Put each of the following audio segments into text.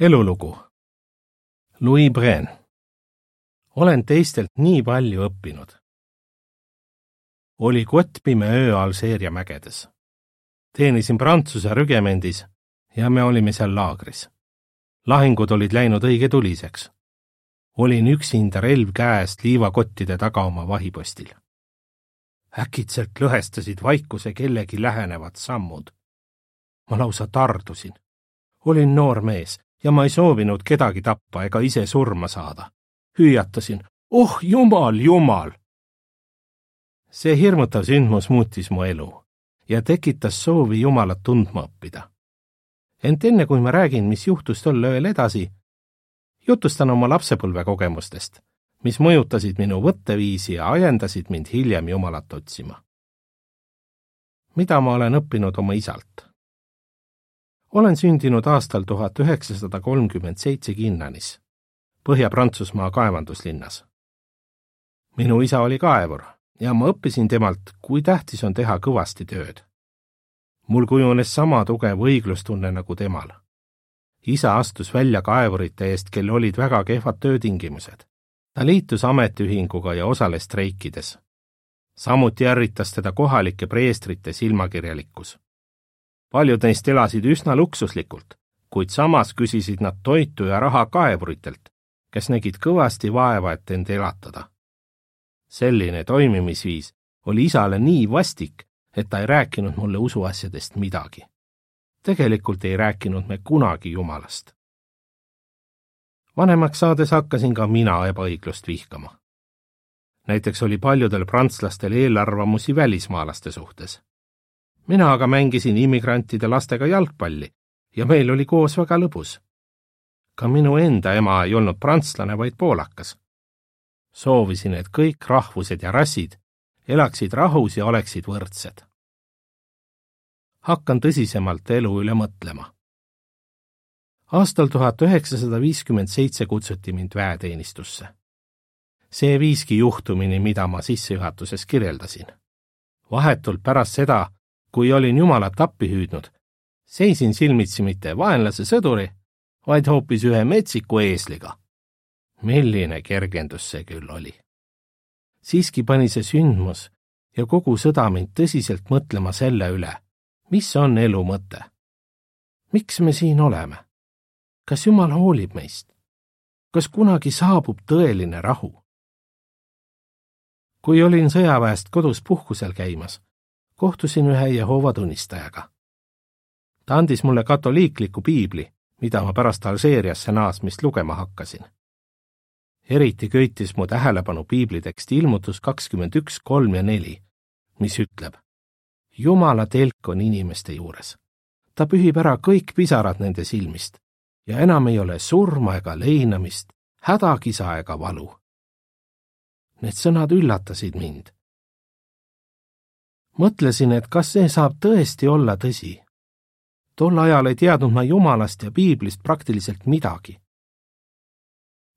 elulugu Louis Bren olen teistelt nii palju õppinud. oli kottpime öö Alžeeria mägedes. teenisin Prantsuse rügemendis ja me olime seal laagris. lahingud olid läinud õigetuliseks. olin üksinda relv käes liivakottide taga oma vahipostil. äkitselt lõhestasid vaikuse kellegi lähenevad sammud. ma lausa tardusin. olin noor mees ja ma ei soovinud kedagi tappa ega ise surma saada. hüüatasin, oh jumal, jumal! see hirmutav sündmus muutis mu elu ja tekitas soovi Jumalat tundma õppida. ent enne kui ma räägin, mis juhtus tol ööl edasi, jutustan oma lapsepõlvekogemustest, mis mõjutasid minu võtteviisi ja ajendasid mind hiljem Jumalat otsima. mida ma olen õppinud oma isalt? Olen sündinud aastal tuhat üheksasada kolmkümmend seitse Kinnanis, Põhja-Prantsusmaa kaevanduslinnas. minu isa oli kaevur ja ma õppisin temalt, kui tähtis on teha kõvasti tööd. mul kujunes sama tugev õiglustunne nagu temal. isa astus välja kaevurite eest, kel olid väga kehvad töötingimused. ta liitus ametiühinguga ja osales streikides. samuti ärritas teda kohalike preestrite silmakirjalikkus paljud neist elasid üsna luksuslikult, kuid samas küsisid nad toitu ja raha kaevuritelt, kes nägid kõvasti vaeva, et end elatada. selline toimimisviis oli isale nii vastik, et ta ei rääkinud mulle usuasjadest midagi. tegelikult ei rääkinud me kunagi Jumalast. vanemaks saades hakkasin ka mina ebaõiglust vihkama. näiteks oli paljudel prantslastel eelarvamusi välismaalaste suhtes mina aga mängisin immigrantide lastega jalgpalli ja meil oli koos väga lõbus. ka minu enda ema ei olnud prantslane, vaid poolakas. soovisin, et kõik rahvused ja rassid elaksid rahus ja oleksid võrdsed. hakkan tõsisemalt elu üle mõtlema. aastal tuhat üheksasada viiskümmend seitse kutsuti mind väeteenistusse. see viiski juhtumini, mida ma sissejuhatuses kirjeldasin. vahetult pärast seda kui olin Jumalat appi hüüdnud, seisin silmitsi mitte vaenlase sõduri, vaid hoopis ühe metsiku eesliga. milline kergendus see küll oli! siiski pani see sündmus ja kogu sõda mind tõsiselt mõtlema selle üle, mis on elu mõte. miks me siin oleme? kas Jumal hoolib meist? kas kunagi saabub tõeline rahu? kui olin sõjaväest kodus puhkusel käimas, kohtusin ühe Jehoova tunnistajaga. ta andis mulle katoliikliku piibli, mida ma pärast Alžeeriasse naasmist lugema hakkasin. eriti köitis mu tähelepanu piibliteksti ilmutus kakskümmend üks, kolm ja neli, mis ütleb Jumala telk on inimeste juures. ta pühib ära kõik pisarad nende silmist ja enam ei ole surma ega leinamist, hädakisa ega valu. Need sõnad üllatasid mind mõtlesin, et kas see saab tõesti olla tõsi. tol ajal ei teadnud ma Jumalast ja piiblist praktiliselt midagi.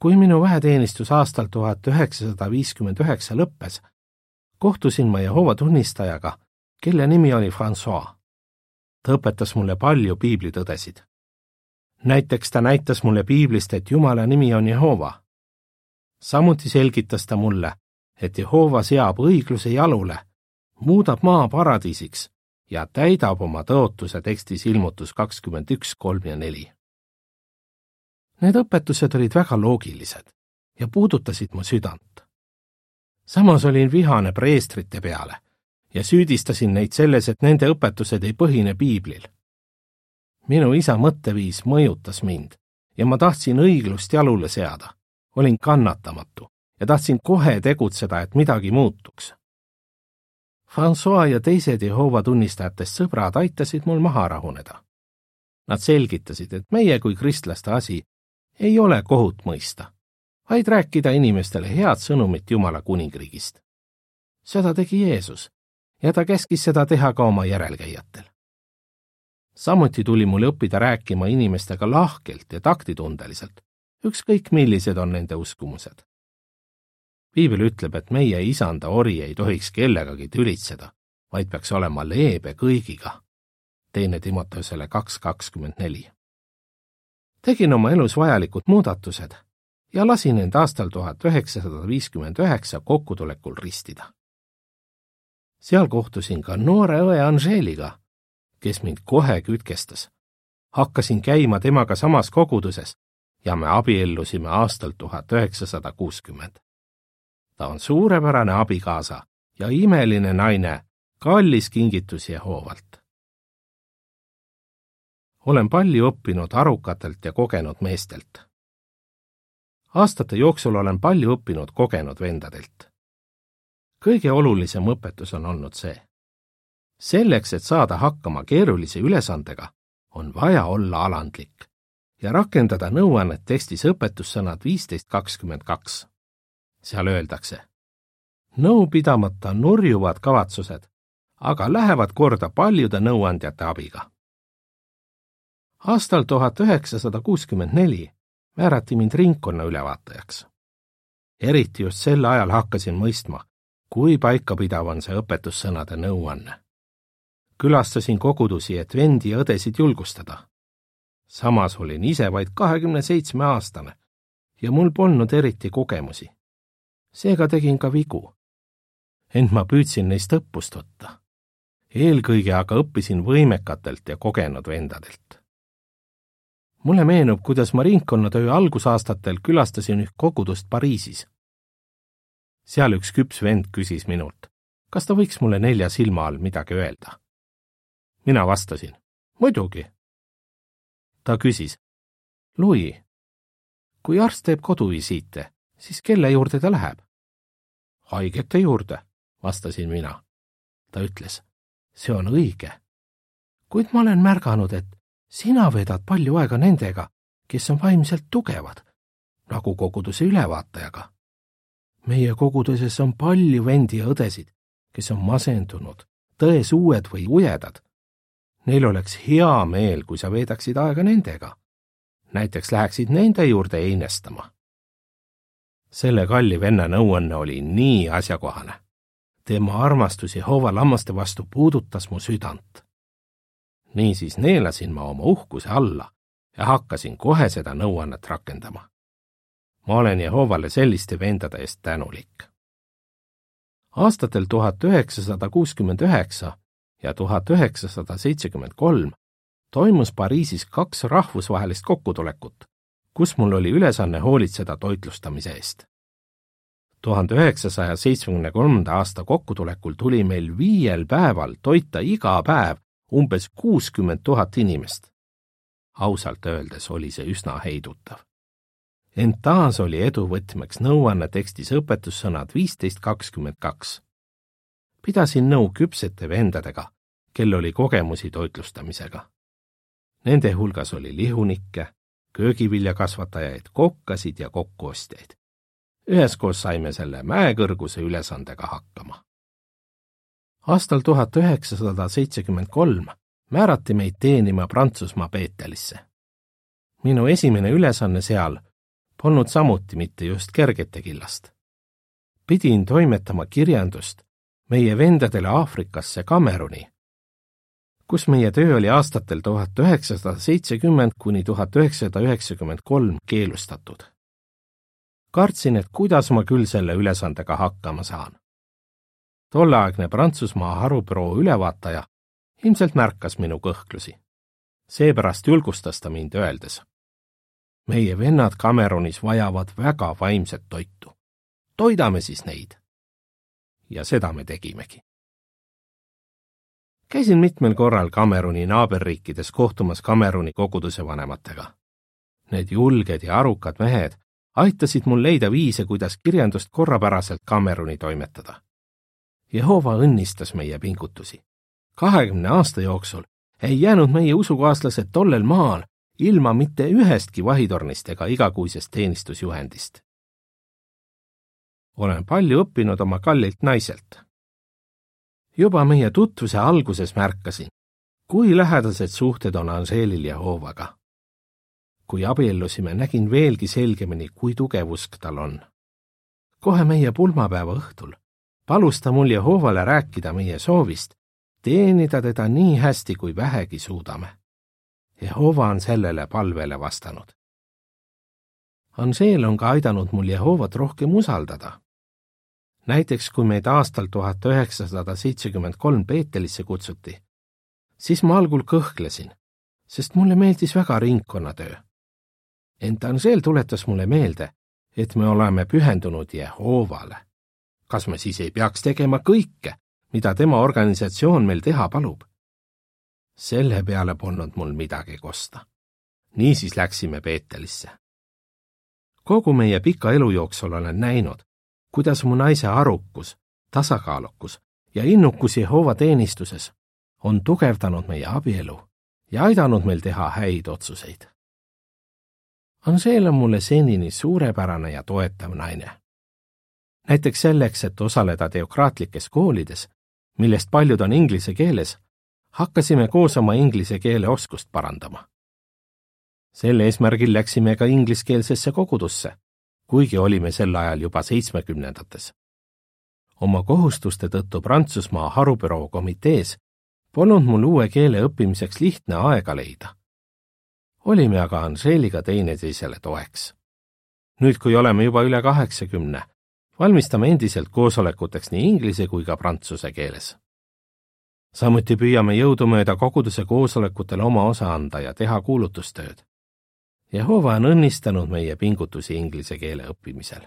kui minu väeteenistus aastal tuhat üheksasada viiskümmend üheksa lõppes, kohtusin ma Jehova tunnistajaga, kelle nimi oli Francois. ta õpetas mulle palju piiblitõdesid. näiteks ta näitas mulle piiblist, et Jumala nimi on Jehova. samuti selgitas ta mulle, et Jehova seab õigluse jalule muudab maa paradiisiks ja täidab oma tõotuse tekstis ilmutus kakskümmend üks, kolm ja neli. Need õpetused olid väga loogilised ja puudutasid mu südant. samas olin vihane preestrite peale ja süüdistasin neid selles, et nende õpetused ei põhine piiblil. minu isa mõtteviis mõjutas mind ja ma tahtsin õiglust jalule seada. olin kannatamatu ja tahtsin kohe tegutseda, et midagi muutuks Francois ja teised Jehoova tunnistajatest sõbrad aitasid mul maha rahuneda. Nad selgitasid, et meie kui kristlaste asi ei ole kohut mõista, vaid rääkida inimestele head sõnumit Jumala kuningriigist. seda tegi Jeesus ja ta käskis seda teha ka oma järelkäijatel. samuti tuli mul õppida rääkima inimestega lahkelt ja taktitundeliselt, ükskõik millised on nende uskumused piibel ütleb, et meie isanda ori ei tohiks kellegagi tülitseda, vaid peaks olema leebe kõigiga. teine Timoteusele kaks kakskümmend neli. tegin oma elus vajalikud muudatused ja lasin end aastal tuhat üheksasada viiskümmend üheksa kokkutulekul ristida. seal kohtusin ka noore õe Anžeeliga, kes mind kohe kütkestas. hakkasin käima temaga samas koguduses ja me abiellusime aastal tuhat üheksasada kuuskümmend. Ta on suurepärane abikaasa ja imeline naine, kallis kingitus Jehoovalt. olen palju õppinud arukatelt ja kogenud meestelt. aastate jooksul olen palju õppinud kogenud vendadelt. kõige olulisem õpetus on olnud see. selleks, et saada hakkama keerulise ülesandega, on vaja olla alandlik ja rakendada nõuannet tekstis õpetussõnad viisteist kakskümmend kaks. Seal öeldakse, nõu pidamata nurjuvad kavatsused, aga lähevad korda paljude nõuandjate abiga. aastal tuhat üheksasada kuuskümmend neli määrati mind ringkonna ülevaatajaks. eriti just sel ajal hakkasin mõistma, kui paikapidav on see õpetussõnade nõuanne. külastasin kogudusi, et vendi ja õdesid julgustada samas olin ise vaid kahekümne seitsme aastane ja mul polnud eriti kogemusi. Seega tegin ka vigu. ent ma püüdsin neist õppust võtta. eelkõige aga õppisin võimekatelt ja kogenud vendadelt. mulle meenub, kuidas ma ringkonnatöö algusaastatel külastasin üht kogudust Pariisis. seal üks küps vend küsis minult, kas ta võiks mulle nelja silma all midagi öelda. mina vastasin, muidugi ta küsis. Louis, kui arst teeb koduvisiite, siis kelle juurde ta läheb? haigete juurde, vastasin mina. ta ütles, see on õige. kuid ma olen märganud, et sina veedad palju aega nendega, kes on vaimselt tugevad, nagu koguduse ülevaatajaga. meie koguduses on palju vendi ja õdesid, kes on masendunud, tões uued või ujedad Neil oleks hea meel, kui sa veedaksid aega nendega. näiteks läheksid nende juurde einestama. Selle kalli venna nõuanne oli nii asjakohane. tema armastus Jehova lammaste vastu puudutas mu südant. niisiis neelasin ma oma uhkuse alla ja hakkasin kohe seda nõuannet rakendama. ma olen Jehovale selliste vendade eest tänulik. aastatel tuhat üheksasada kuuskümmend üheksa ja tuhat üheksasada seitsekümmend kolm toimus Pariisis kaks rahvusvahelist kokkutulekut, kus mul oli ülesanne hoolitseda toitlustamise eest. tuhande üheksasaja seitsmekümne kolmanda aasta kokkutulekul tuli meil viiel päeval toita iga päev umbes kuuskümmend tuhat inimest. ausalt öeldes oli see üsna heidutav. ent taas oli edu võtmeks nõuanne tekstis õpetussõnad viisteist kakskümmend kaks pidasin nõu küpsete vendadega, kel oli kogemusi toitlustamisega. Nende hulgas oli lihunikke, köögiviljakasvatajaid, kokkasid ja kokkuostjaid. üheskoos saime selle mäekõrguse ülesandega hakkama. aastal tuhat üheksasada seitsekümmend kolm määrati meid teenima Prantsusmaa Peetelisse. minu esimene ülesanne seal polnud samuti mitte just kergete killast. pidin toimetama kirjandust meie vendadele Aafrikasse Kameruni kus meie töö oli aastatel tuhat üheksasada seitsekümmend kuni tuhat üheksasada üheksakümmend kolm keelustatud. kartsin, et kuidas ma küll selle ülesandega hakkama saan. tolleaegne Prantsusmaa harubüroo ülevaataja ilmselt märkas minu kõhklusi. seepärast julgustas ta mind, öeldes meie vennad Cameronis vajavad väga vaimset toitu. toidame siis neid. ja seda me tegimegi käisin mitmel korral Kameruni naaberriikides kohtumas Kameruni koguduse vanematega. Need julged ja arukad mehed aitasid mul leida viise, kuidas kirjandust korrapäraselt Kameruni toimetada. Jehova õnnistas meie pingutusi. kahekümne aasta jooksul ei jäänud meie usukaaslased tollel maal ilma mitte ühestki vahitornist ega igakuisest teenistusjuhendist. olen palju õppinud oma kallilt naiselt juba meie tutvuse alguses märkasin, kui lähedased suhted on Anžeelil ja Hoovaga. kui abiellusime, nägin veelgi selgemini, kui tugev usk tal on. kohe meie pulmapäeva õhtul palus ta mul Jehovale rääkida meie soovist teenida teda nii hästi, kui vähegi suudame. Jehova on sellele palvele vastanud. Anseel on ka aidanud mul Jehovat rohkem usaldada. Näiteks kui meid aastal tuhat üheksasada seitsekümmend kolm Peetelisse kutsuti, siis ma algul kõhklesin, sest mulle meeldis väga ringkonnatöö. ent Anseel tuletas mulle meelde, et me oleme pühendunud Jehovale. kas me siis ei peaks tegema kõike, mida tema organisatsioon meil teha palub? selle peale polnud mul midagi kosta. niisiis läksime Peetelisse. kogu meie pika elu jooksul olen näinud, kuidas mu naise arukus, tasakaalukus ja innukus Jehova teenistuses on tugevdanud meie abielu ja aidanud meil teha häid otsuseid. Anseel on mulle senini suurepärane ja toetav naine. näiteks selleks, et osaleda teokraatlikes koolides, millest paljud on inglise keeles, hakkasime koos oma inglise keele oskust parandama. sel eesmärgil läksime ka ingliskeelsesse kogudusse, kuigi olime sel ajal juba seitsmekümnendates. oma kohustuste tõttu Prantsusmaa harubüroo komitees polnud mul uue keele õppimiseks lihtne aega leida. olime aga Anžeeliga teineteisele toeks. nüüd, kui oleme juba üle kaheksakümne, valmistame endiselt koosolekuteks nii inglise kui ka prantsuse keeles samuti püüame jõudumööda koguduse koosolekutel oma osa anda ja teha kuulutustööd. Jehova on õnnistanud meie pingutusi inglise keele õppimisel.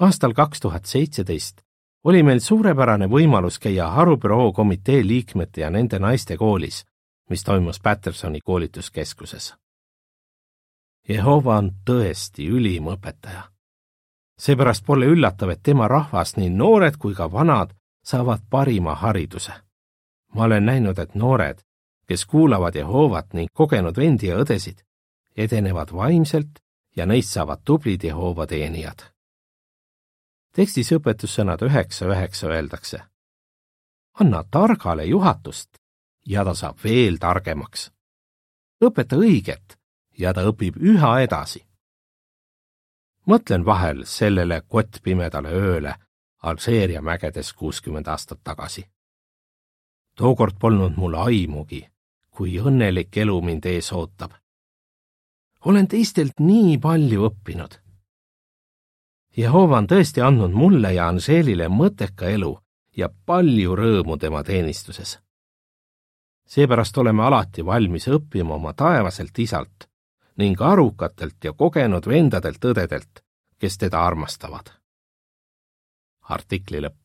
aastal kaks tuhat seitseteist oli meil suurepärane võimalus käia harubüroo komitee liikmete ja nende naiste koolis, mis toimus Pattersoni koolituskeskuses. Jehova on tõesti ülim õpetaja. seepärast pole üllatav, et tema rahvas, nii noored kui ka vanad, saavad parima hariduse. ma olen näinud, et noored, kes kuulavad Jehovat ning kogenud vendi ja õdesid, edenevad vaimselt ja neist saavad tublid Jehova teenijad. tekstis õpetussõnad üheksa üheksa öeldakse. anna targale juhatust ja ta saab veel targemaks. õpeta õiget ja ta õpib üha edasi. mõtlen vahel sellele kottpimedale ööle Alžeeria mägedes kuuskümmend aastat tagasi. tookord polnud mul aimugi, kui õnnelik elu mind ees ootab. Olen teistelt nii palju õppinud. Jehova on tõesti andnud mulle ja Anžeelile mõtteka elu ja palju rõõmu tema teenistuses. seepärast oleme alati valmis õppima oma taevaselt isalt ning arukatelt ja kogenud vendadelt-õdedelt, kes teda armastavad artikli lõpp.